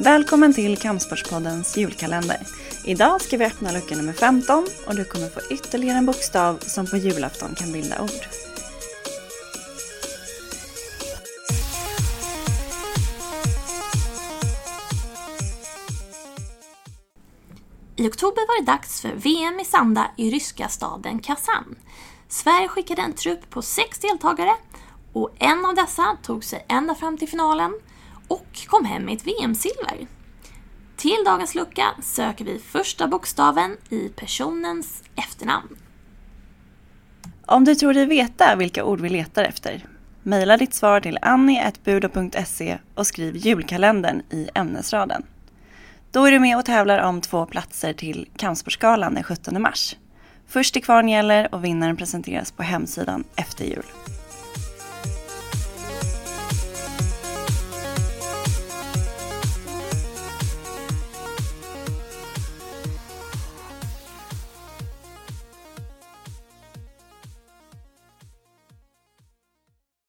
Välkommen till Kampsportspoddens julkalender. Idag ska vi öppna lucka nummer 15 och du kommer få ytterligare en bokstav som på julafton kan bilda ord. I oktober var det dags för VM i sanda i ryska staden Kazan. Sverige skickade en trupp på sex deltagare och en av dessa tog sig ända fram till finalen och kom hem med ett VM-silver. Till dagens lucka söker vi första bokstaven i personens efternamn. Om du tror dig veta vilka ord vi letar efter, mejla ditt svar till annie.budo.se och skriv julkalendern i ämnesraden. Då är du med och tävlar om två platser till Kampsportsgalan den 17 mars. Först till kvarn gäller och vinnaren presenteras på hemsidan efter jul.